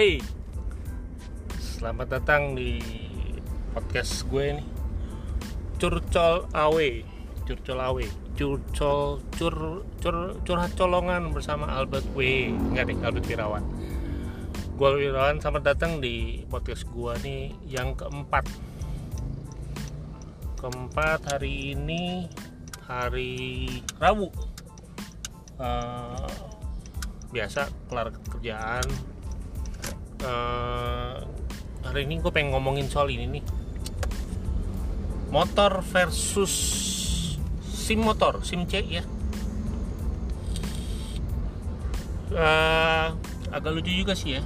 Woi, selamat datang di podcast gue nih. Curcol Awe, Curcol Awe, Curcol Cur Cur Curhat Colongan bersama Albert W. Enggak deh, Albert Wirawan. Gue Wirawan, selamat datang di podcast gue nih yang keempat. Keempat hari ini hari Rabu. Eh, biasa kelar kerjaan uh, hari ini gue pengen ngomongin soal ini nih. Motor versus sim motor sim C ya. Uh, agak lucu juga sih ya.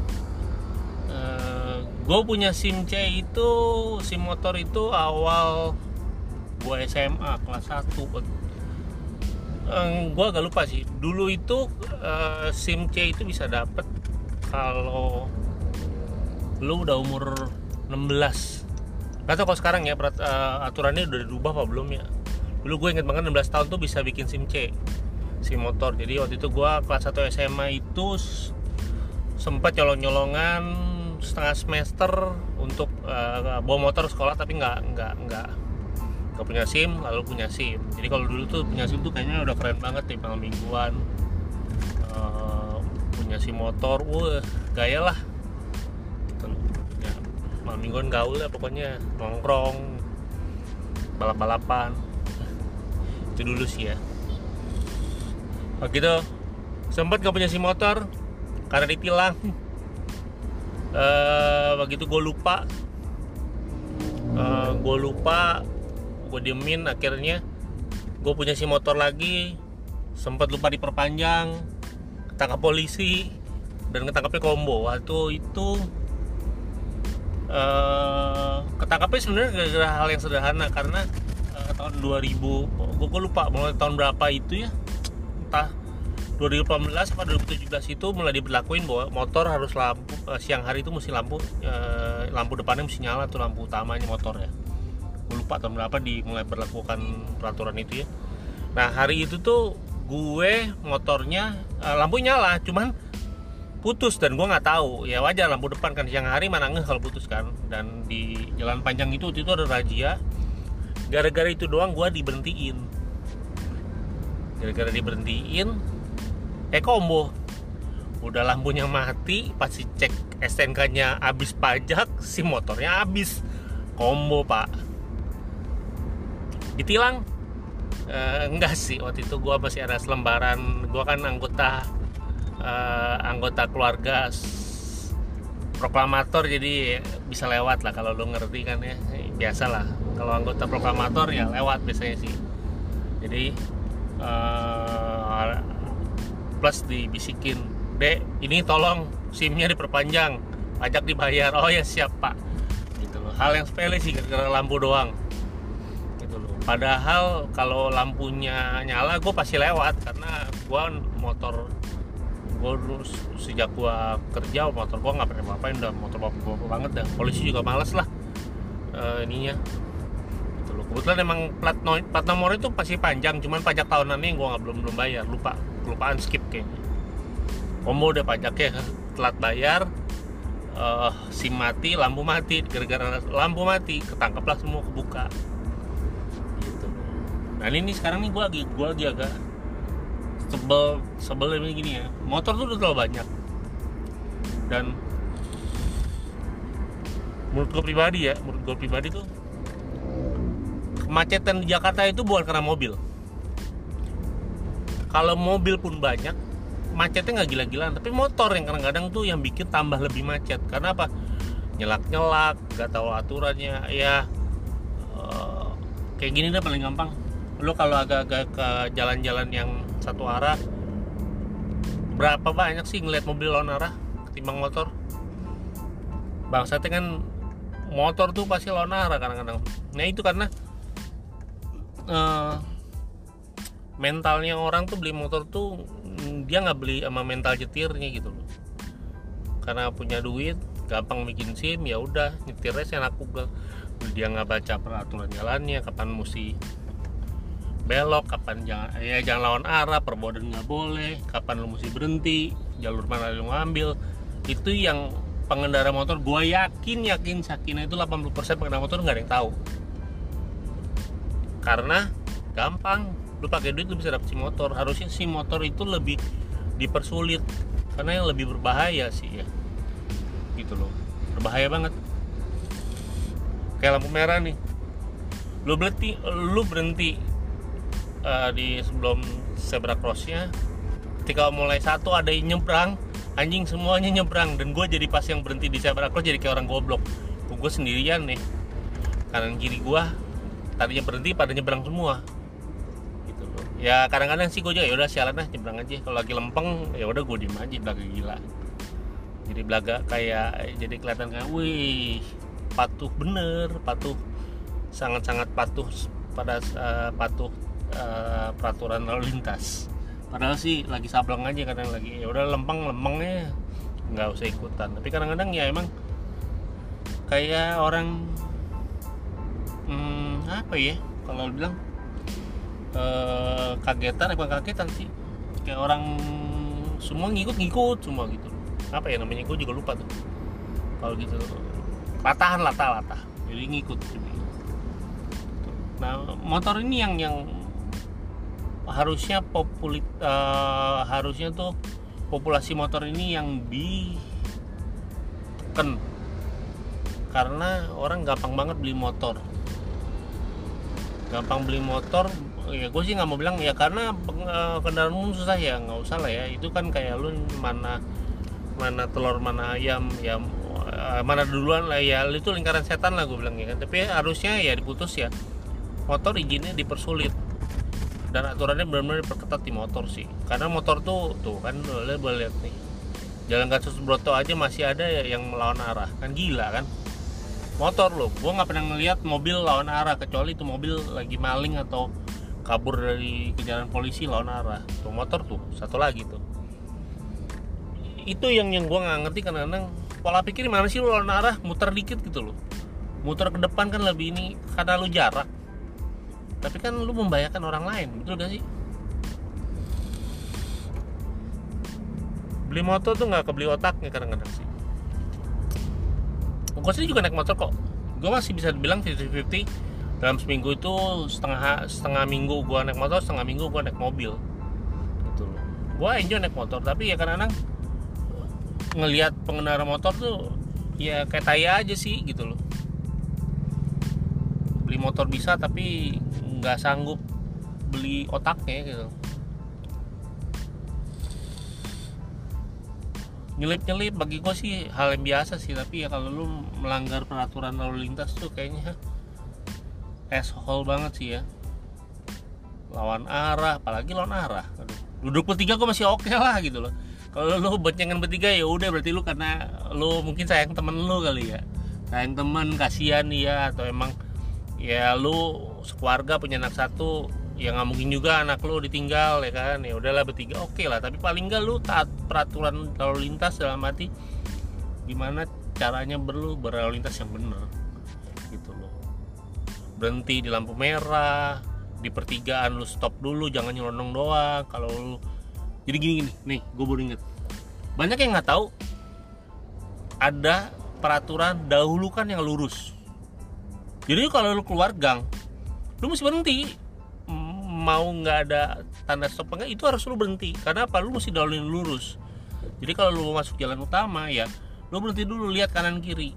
Uh, gue punya sim C itu sim motor itu awal gue SMA kelas 1 um, gue agak lupa sih. Dulu itu uh, SIM C itu bisa dapet kalau lu udah umur 16 Gak tau kalau sekarang ya perat, uh, aturannya udah dirubah apa belum ya? Dulu gue inget banget 16 tahun tuh bisa bikin SIM C SIM motor. Jadi waktu itu gue kelas 1 SMA itu sempat nyolong-nyolongan setengah semester untuk uh, bawa motor sekolah tapi nggak nggak nggak gak punya SIM lalu punya SIM. Jadi kalau dulu tuh punya SIM tuh kayaknya udah keren banget nih malam mingguan uh, punya SIM motor. Wah gaya lah. Ya, malam mingguan gaul ya pokoknya nongkrong balap-balapan. Itu dulu sih ya. Begitu sempat gak punya SIM motor karena ditilang. Uh, begitu gue lupa. Uh, gue lupa gue diemin akhirnya gue punya si motor lagi. Sempat lupa diperpanjang ketangkap polisi dan ketangkapnya combo waktu itu uh, ketangkapnya sebenarnya gara-gara hal yang sederhana karena uh, tahun 2000 gue, gue lupa mulai tahun berapa itu ya. Entah 2018 atau 2017 itu mulai diberlakuin bahwa motor harus lampu uh, siang hari itu mesti lampu uh, lampu depannya mesti nyala tuh lampu utamanya motor ya. Gue lupa tahun berapa dimulai berlakukan peraturan itu ya. Nah hari itu tuh gue motornya uh, lampu nyala cuman putus dan gue nggak tahu. Ya wajar lampu depan kan siang hari mana nggak kalau putus kan. Dan di jalan panjang itu itu ada razia. Gara-gara itu doang gue diberhentiin. Gara-gara diberhentiin eh combo. Udah lampunya mati pasti cek STNK nya habis pajak si motornya habis. Combo pak. Ditilang? Uh, enggak sih waktu itu gue masih ada selembaran. Gue kan anggota uh, anggota keluarga proklamator jadi bisa lewat lah kalau lo ngerti kan ya. Biasa lah. Kalau anggota proklamator ya lewat biasanya sih. Jadi uh, plus dibisikin dek ini tolong simnya diperpanjang pajak dibayar. Oh ya siap pak. Gitu loh. Hal yang sepele sih karena lampu doang. Padahal kalau lampunya nyala gue pasti lewat karena gue motor gue sejak gue kerja motor gue nggak pernah ngapain udah motor bapak-bapak banget dah polisi juga males lah uh, ininya. Gitu kebetulan emang plat, no, plat nomor itu pasti panjang cuman pajak tahunan ini gue nggak belum belum bayar lupa kelupaan skip kayaknya. Komo udah pajaknya telat bayar uh, sim mati lampu mati gara-gara lampu mati ketangkaplah semua kebuka. Nah ini sekarang nih gue lagi gue lagi agak sebel sebel ini gini ya. Motor tuh udah terlalu banyak. Dan menurut gue pribadi ya menurut gue pribadi tuh kemacetan di Jakarta itu bukan karena mobil. Kalau mobil pun banyak macetnya nggak gila-gilaan. Tapi motor yang kadang-kadang tuh yang bikin tambah lebih macet. Karena apa? Nyelak-nyelak gak tahu aturannya. Ya uh, kayak gini deh paling gampang lu kalau agak-agak ke jalan-jalan yang satu arah berapa banyak sih ngeliat mobil lawan arah ketimbang motor? Bangsatnya kan motor tuh pasti lawan arah kadang-kadang. Nah itu karena uh, mentalnya orang tuh beli motor tuh dia nggak beli sama mental jetirnya gitu loh. Karena punya duit gampang bikin sim ya udah nyetirnya saya laku dia nggak baca peraturan jalannya kapan mesti belok kapan jangan ya jangan lawan arah perboden nggak boleh kapan lu mesti berhenti jalur mana lu ngambil. Itu yang pengendara motor gue yakin yakin sakina itu 80% pengendara motor nggak ada yang tahu. Karena gampang lu pakai duit lu bisa dapet si motor. Harusnya si motor itu lebih dipersulit karena yang lebih berbahaya sih ya. Gitu loh. Berbahaya banget. Kayak lampu merah nih. Lu berhenti lu berhenti uh, di sebelum zebra crossnya ketika mulai satu ada yang nyebrang anjing semuanya nyebrang dan gue jadi pas yang berhenti di zebra cross jadi kayak orang goblok. Gue sendirian nih kanan kiri gue tadinya berhenti pada nyebrang semua. Gitu loh. Ya kadang-kadang sih gue juga ya udah sialan lah nyebrang aja. Kalau lagi lempeng ya udah gue diem aja belaga gila. Jadi belaga kayak jadi kelihatan kayak wih patuh bener patuh sangat-sangat patuh pada uh, patuh uh, peraturan lalu lintas. Padahal sih lagi sableng aja kadang lagi ya udah lempeng lempengnya nggak usah ikutan. Tapi kadang-kadang ya emang kayak orang hmm, apa ya kalau bilang uh, kagetan apa kagetan sih? Kayak orang semua ngikut-ngikut semua gitu. Apa ya namanya gue juga lupa tuh. Kalau gitu latahan latah latah. Jadi ngikut. Nah motor ini yang yang harusnya populit uh, harusnya tuh populasi motor ini yang ditekan. Karena orang gampang banget beli motor. Gampang beli motor ya gue sih nggak mau bilang ya karena uh, kendaraan umum susah ya nggak usah lah ya. Itu kan kayak lu mana mana telur mana ayam ya uh, mana duluan lah ya. Itu lingkaran setan lah gue bilang ya kan. Tapi harusnya ya diputus ya. Motor izinnya dipersulit dan aturannya benar-benar diperketat di motor sih. Karena motor tuh tuh kan boleh boleh lihat nih. Jalan Gatot Broto aja masih ada ya yang melawan arah. Kan gila kan? Motor loh. Gua nggak pernah ngeliat mobil lawan arah kecuali itu mobil lagi maling atau kabur dari kejaran polisi lawan arah. Tuh motor tuh satu lagi tuh. Itu yang yang gua nggak ngerti kadang-kadang pola pikir mana sih lu lawan arah? Muter dikit gitu loh. Muter ke depan kan lebih ini karena lu jarak tapi kan lu membahayakan orang lain betul gak sih? Beli motor tuh nggak kebeli otaknya kadang-kadang sih. Gue sendiri juga naik motor kok. Gue masih bisa bilang 50-50 dalam seminggu itu setengah setengah minggu gue naik motor setengah minggu gue naik mobil. Gitu loh. Gue enjoy naik motor tapi ya kadang-kadang ngelihat pengendara motor tuh ya kayak taya aja sih gitu loh. Beli motor bisa tapi nggak sanggup beli otaknya gitu. Nyelip-nyelip bagi gue sih hal yang biasa sih tapi ya kalau lu melanggar peraturan lalu lintas tuh kayaknya asshole banget sih ya. Lawan arah apalagi lawan arah. Aduh. duduk bertiga gue masih oke okay lah gitu loh. Kalau lu boncengan bertiga ya udah berarti lu karena lu mungkin sayang temen lu kali ya. Sayang temen kasihan ya atau emang ya lu sekeluarga punya anak satu ya nggak mungkin juga anak lo ditinggal ya kan? Ya udahlah bertiga oke okay lah. Tapi paling nggak lu taat peraturan lalu lintas dalam arti gimana caranya berlu berlalu lintas yang bener gitu loh. Berhenti di lampu merah di pertigaan lu stop dulu jangan nyelonong doang. Kalau lu jadi gini gini nih gue baru inget banyak yang nggak tahu ada peraturan dahulukan yang lurus. Jadi kalau lu keluar gang lu mesti berhenti. Mau nggak ada tanda stop enggak itu harus lu berhenti. Karena apa? Lu mesti dahuluin lurus. Jadi kalau lu masuk jalan utama ya lu berhenti dulu lihat kanan kiri.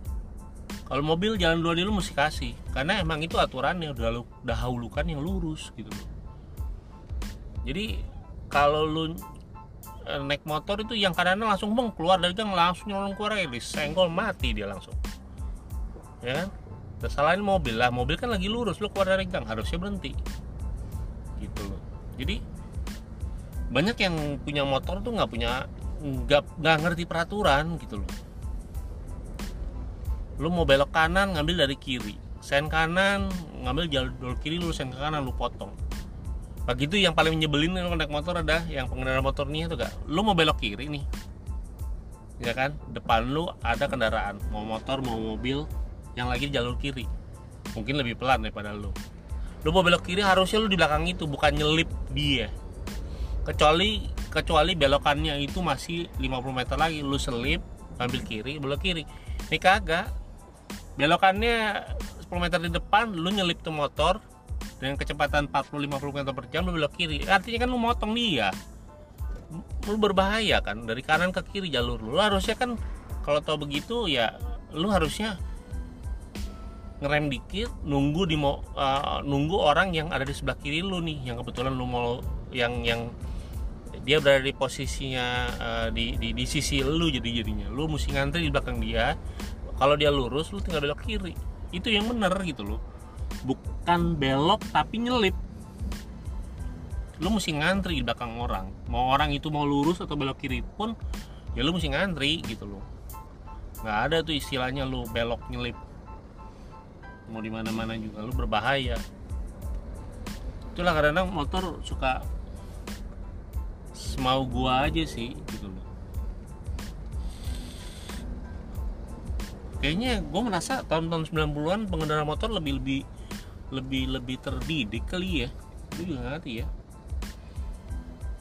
Kalau mobil jalan dua lu mesti kasih. Karena emang itu aturannya udah lu dahulukan yang lurus gitu. Jadi kalau lu eh, naik motor itu yang kanan langsung beng keluar dari gang langsung nyolong keluar ya senggol mati dia langsung. Ya kan kesalahan mobil lah mobil kan lagi lurus lu keluar dari gang harusnya berhenti. Gitu loh. Jadi banyak yang punya motor tuh nggak punya nggak nggak ngerti peraturan gitu loh. Lu mau belok kanan ngambil dari kiri. Sen kanan ngambil jalur kiri lu sen ke kanan lu potong. Begitu yang paling nyebelin kalau naik motor ada yang pengendara motor nih tuh gak lu mau belok kiri nih. Ya kan? Depan lu ada kendaraan. Mau motor mau mobil yang lagi di jalur kiri. Mungkin lebih pelan daripada lu. Lu mau belok kiri harusnya lu di belakang itu bukan nyelip dia. Kecuali kecuali belokannya itu masih 50 meter lagi lu selip ambil kiri belok kiri. Ini kagak. Belokannya 10 meter di depan lu nyelip tuh motor dengan kecepatan 40-50 km per jam lu belok kiri. Artinya kan lu motong dia. Lu berbahaya kan dari kanan ke kiri jalur lu, lu harusnya kan kalau tau begitu ya lu harusnya ngerem dikit nunggu di mau uh, nunggu orang yang ada di sebelah kiri lu nih yang kebetulan lu mau yang yang dia berada di posisinya uh, di, di di sisi lu jadi jadinya. Lu mesti ngantri di belakang dia. Kalau dia lurus lu tinggal belok kiri. Itu yang bener gitu loh. Bukan belok tapi nyelip. Lu mesti ngantri di belakang orang. Mau orang itu mau lurus atau belok kiri pun ya lu mesti ngantri gitu loh. Nggak ada tuh istilahnya lu belok nyelip mau di mana mana juga lu berbahaya. Itulah karena motor suka semau gua aja sih gitu loh. Kayaknya gue merasa tahun-tahun 90-an pengendara motor lebih lebih lebih lebih terdidik kali ya. Itu juga ngerti ya.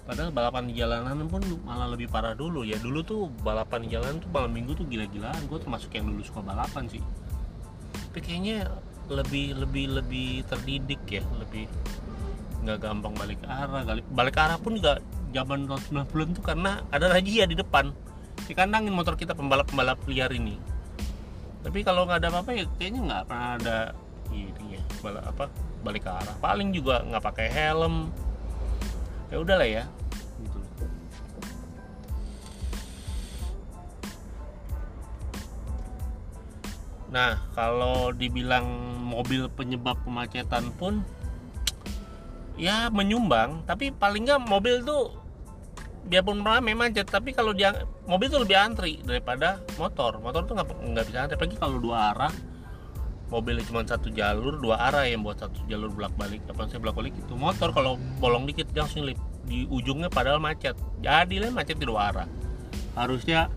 Padahal balapan di jalanan pun malah lebih parah dulu ya. Dulu tuh balapan di jalanan tuh malam minggu tuh gila-gilaan. Gue termasuk yang dulu suka balapan sih tapi kayaknya lebih lebih lebih terdidik ya lebih nggak gampang balik arah. Balik arah pun juga zaman tahun 90 tuh karena ada razia di depan. Dikandangin motor kita pembalap-pembalap liar ini. Tapi kalau nggak ada apa-apa ya kayaknya nggak pernah ada ini ya balik apa balik arah. Paling juga nggak pakai helm. Ya udahlah ya Nah, kalau dibilang mobil penyebab kemacetan pun ya menyumbang, tapi paling nggak mobil tuh biarpun rame macet, tapi kalau dia mobil tuh lebih antri daripada motor. Motor tuh nggak nggak bisa antri, apalagi kalau dua arah. Mobilnya cuma satu jalur, dua arah yang buat satu jalur bolak balik. Apa saya bolak balik itu motor kalau bolong dikit langsung lip di ujungnya padahal macet. Jadi lah macet di dua arah. Harusnya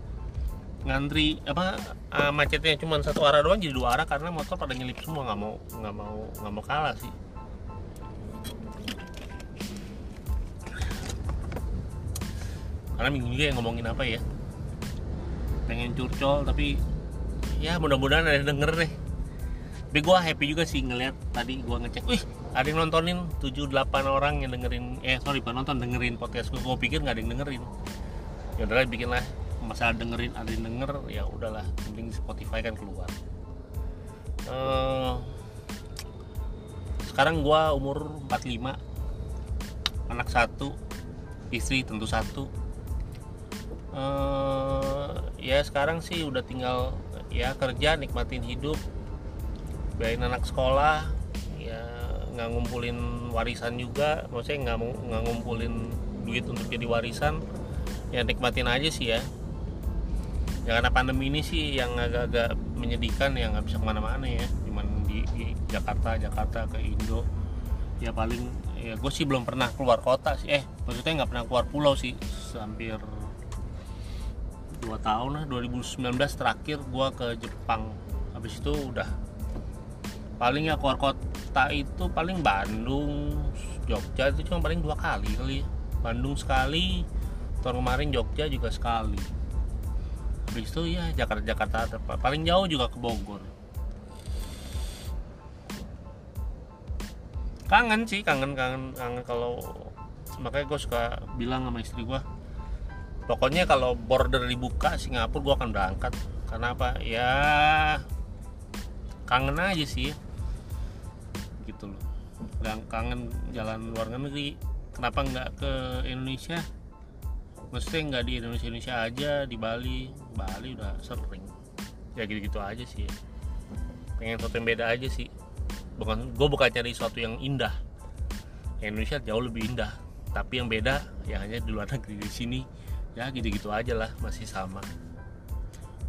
ngantri apa uh, macetnya cuma satu arah doang jadi dua arah karena motor pada nyelip semua nggak mau nggak mau nggak mau kalah sih. Karena minggu juga yang ngomongin apa ya? Pengen curcol tapi ya mudah-mudahan ada denger nih tapi gue happy juga sih ngeliat tadi gue ngecek wih ada yang nontonin 7-8 orang yang dengerin eh sorry pak nonton dengerin podcast gue gue pikir nggak ada yang dengerin. Ya udahlah bikin lah masalah dengerin ada yang denger ya udahlah mending Spotify kan keluar. Uh, sekarang gua umur 45 anak satu istri tentu satu. Uh, ya sekarang sih udah tinggal ya kerja nikmatin hidup bayarin anak sekolah ya nggak ngumpulin warisan juga maksudnya nggak nggak ngumpulin duit untuk jadi warisan ya nikmatin aja sih ya ya karena pandemi ini sih yang agak-agak menyedihkan yang nggak bisa ke mana-mana ya. Cuman di, di Jakarta Jakarta ke Indo. Ya paling ya gue sih belum pernah keluar kota sih. Eh maksudnya nggak pernah keluar pulau sih. Hampir dua tahun lah 2019 terakhir gue ke Jepang. Habis itu udah paling ya keluar kota itu paling Bandung Jogja itu cuma paling dua kali kali ya. Bandung sekali tahun kemarin Jogja juga sekali habis itu ya Jakarta Jakarta paling jauh juga ke Bogor. Kangen sih kangen kangen kangen kalau makanya gue suka bilang sama istri gue pokoknya kalau border dibuka Singapura gue akan berangkat. Karena apa? Ya kangen aja sih. Gitu loh. Yang kangen jalan luar negeri kenapa nggak ke Indonesia? Maksudnya nggak di Indonesia Indonesia aja di Bali Bali udah sering. Ya gitu-gitu aja sih. Pengen sesuatu yang beda aja sih. Bukan gue bukan cari sesuatu yang indah. Indonesia jauh lebih indah. Tapi yang beda ya hanya di luar negeri di sini. Ya gitu-gitu aja lah masih sama.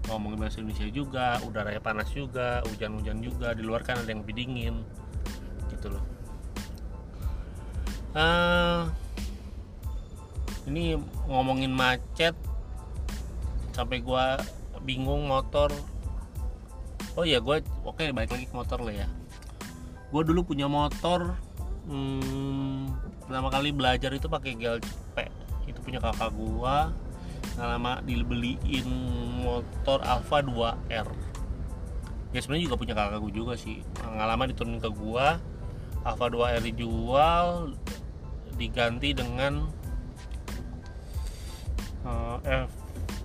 Ngomongin bahasa Indonesia juga udaranya panas juga hujan-hujan juga. Di luar kan ada yang lebih dingin. Gitu loh. Uh, ini ngomongin macet sampai gua bingung motor. Oh ya gue oke okay, balik lagi ke motor lah ya. Gue dulu punya motor hmm, pertama kali belajar itu pakai cepek itu punya kakak nggak lama dibeliin motor Alfa 2R ya sebenarnya juga punya kakak gue juga sih. Nggak lama diturunin ke gua Alfa 2R dijual diganti dengan uh, F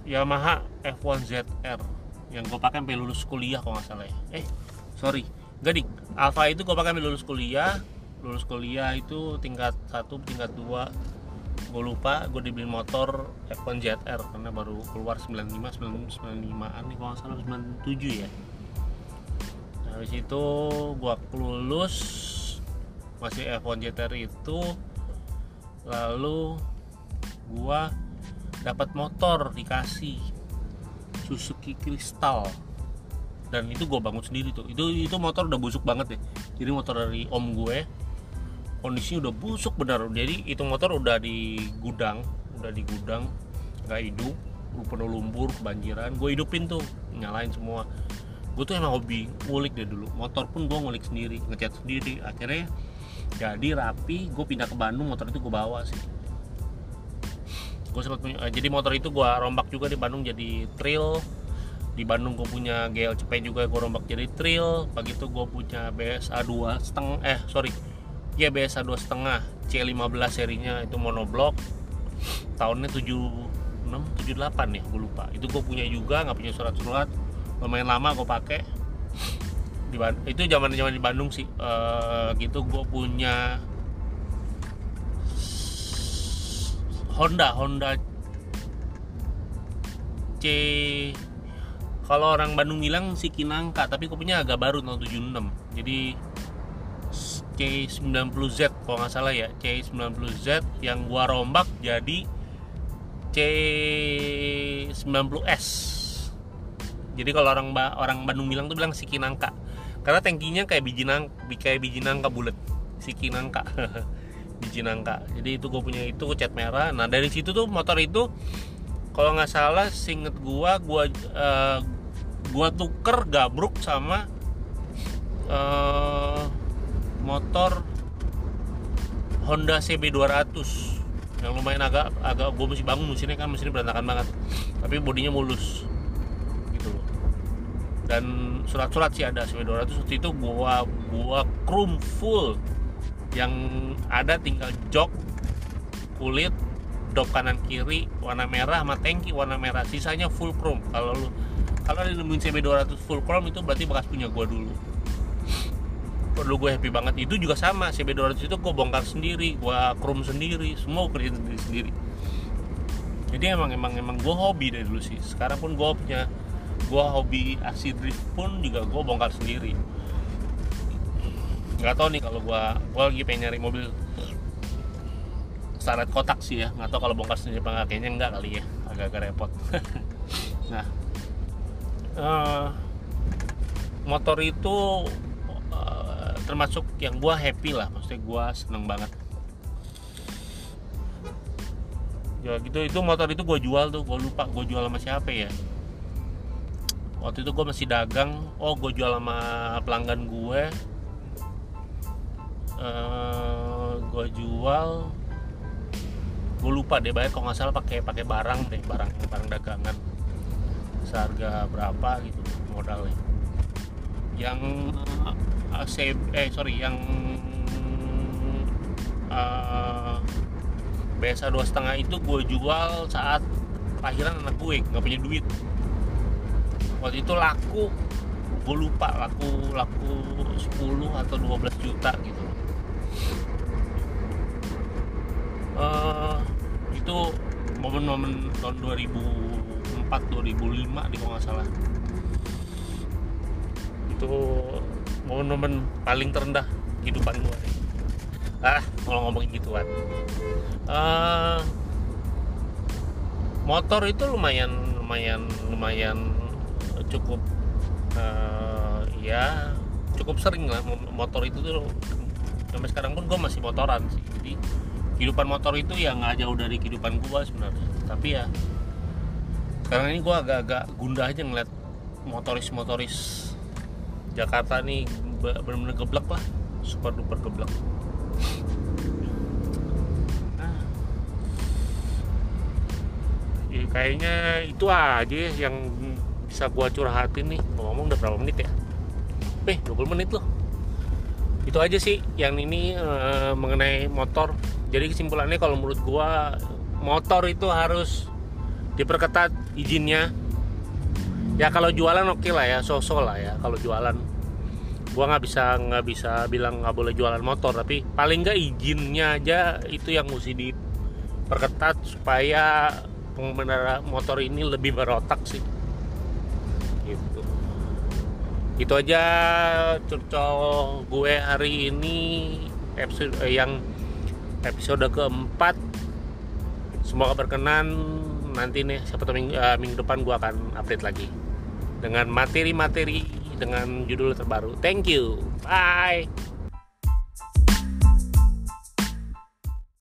Yamaha F1ZR yang gue pakai sampai lulus kuliah kalau nggak salah ya. Eh sorry. Gak Alfa itu gue pakai sampai lulus kuliah. Lulus kuliah itu tingkat satu tingkat dua. Gue lupa gue dibeli motor F1 ZR karena baru keluar 95 95an nih kalau nggak salah 97 ya. Nah, habis itu gue lulus masih F1 ZR itu. Lalu gue dapat motor dikasih Suzuki Crystal dan itu gue bangun sendiri tuh. Itu itu motor udah busuk banget ya. Jadi motor dari om gue kondisinya udah busuk benar jadi itu motor udah di gudang udah di gudang nggak hidup penuh lumpur kebanjiran. Gue hidupin tuh nyalain semua. Gue tuh emang hobi ngulik deh dulu. Motor pun gue ngulik sendiri ngecat sendiri. Akhirnya jadi rapi gue pindah ke Bandung motor itu gue bawa sih gue sempat punya eh, jadi motor itu gue rombak juga di Bandung jadi trail. Di Bandung gue punya GLCP juga gue rombak jadi trail. Pagi itu gue punya BSA 2 setengah eh sorry. Ya biasa dua setengah C15 serinya itu monoblock tahunnya 76 78 ya gue lupa. Itu gue punya juga nggak punya surat-surat. Lumayan lama gue pakai. Di itu zaman zaman di Bandung sih. E, gitu gue punya Honda Honda C. Kalau orang Bandung bilang si Kinangka tapi gue punya agak baru tahun 76 jadi C90Z kalau nggak salah ya C90Z yang gua rombak jadi C90S jadi kalau orang orang Bandung bilang tuh bilang siki nangka karena tangkinya kayak biji nang kayak biji nangka bulat siki nangka biji nangka jadi itu gue punya itu cat merah. Nah dari situ tuh motor itu kalau nggak salah singet gua gua uh, gua tuker gabruk sama uh, motor Honda CB 200 yang lumayan agak agak gue mesti bangun mesinnya kan mesinnya berantakan banget. Tapi bodinya mulus. Gitu loh. Dan surat-surat sih ada CB 200 waktu itu gua gua chrome full yang ada tinggal jok kulit dop kanan kiri warna merah sama tangki warna merah. Sisanya full chrome. Kalau lu kalau nemuin CB 200 full chrome itu berarti bekas punya gua dulu. Perlu gue happy banget. Itu juga sama. CB200 itu gue bongkar sendiri gue chrome sendiri. Semua kerja sendiri sendiri. Jadi emang emang emang gue hobi dari dulu sih. Sekarang pun gue punya gue hobi aksi drift pun juga gue bongkar sendiri nggak tahu nih kalau gue gue lagi pengen nyari mobil syarat kotak sih ya. Nggak tahu kalau bongkar sendiri apa kayaknya enggak kali ya. Agak-agak repot. Nah. Uh, motor itu termasuk yang gue happy lah. Maksudnya gue seneng banget. Ya gitu itu motor itu gue jual tuh. Gue lupa gue jual sama siapa ya. Waktu itu gue masih dagang. Oh gue jual sama pelanggan gue uh, gue jual gue lupa deh bayar kalau nggak salah pakai pakai barang deh barang barang dagangan. Seharga berapa gitu modalnya. Yang uh, eh sorry yang uh, BSA dua setengah itu gue jual saat lahiran anak gue nggak punya duit. Waktu itu laku gue lupa laku laku 10 atau 12 juta gitu uh, itu momen-momen tahun 2004 2005 di kalau nggak salah. Itu momen-momen paling terendah kehidupan gue ah kalau ngomongin gituan. Uh, motor itu lumayan lumayan lumayan cukup uh, ya cukup sering lah. Motor itu tuh sampai sekarang pun gue masih motoran sih. Jadi kehidupan motor itu ya nggak jauh dari kehidupan gue sebenarnya. Tapi ya sekarang ini gue agak-agak gundah aja ngeliat motoris-motoris Jakarta nih benar-benar geblek lah. Super duper geblek. Ya, kayaknya itu aja yang bisa gua curhatin nih. Ngomong udah berapa menit ya? Eh 20 menit loh. Itu aja sih yang ini uh, mengenai motor jadi kesimpulannya kalau menurut gua motor itu harus diperketat izinnya. Ya kalau jualan oke okay lah ya sosok lah ya kalau jualan. Gua nggak bisa nggak bisa bilang nggak boleh jualan motor tapi paling nggak izinnya aja itu yang mesti diperketat supaya pengendara motor ini lebih berotak sih. Gitu. Itu aja curcol gue hari ini episode eh, yang episode keempat. Semoga berkenan. Nanti nih siapa minggu, uh, minggu depan gue akan update lagi. Dengan materi-materi dengan judul terbaru. Thank you. Bye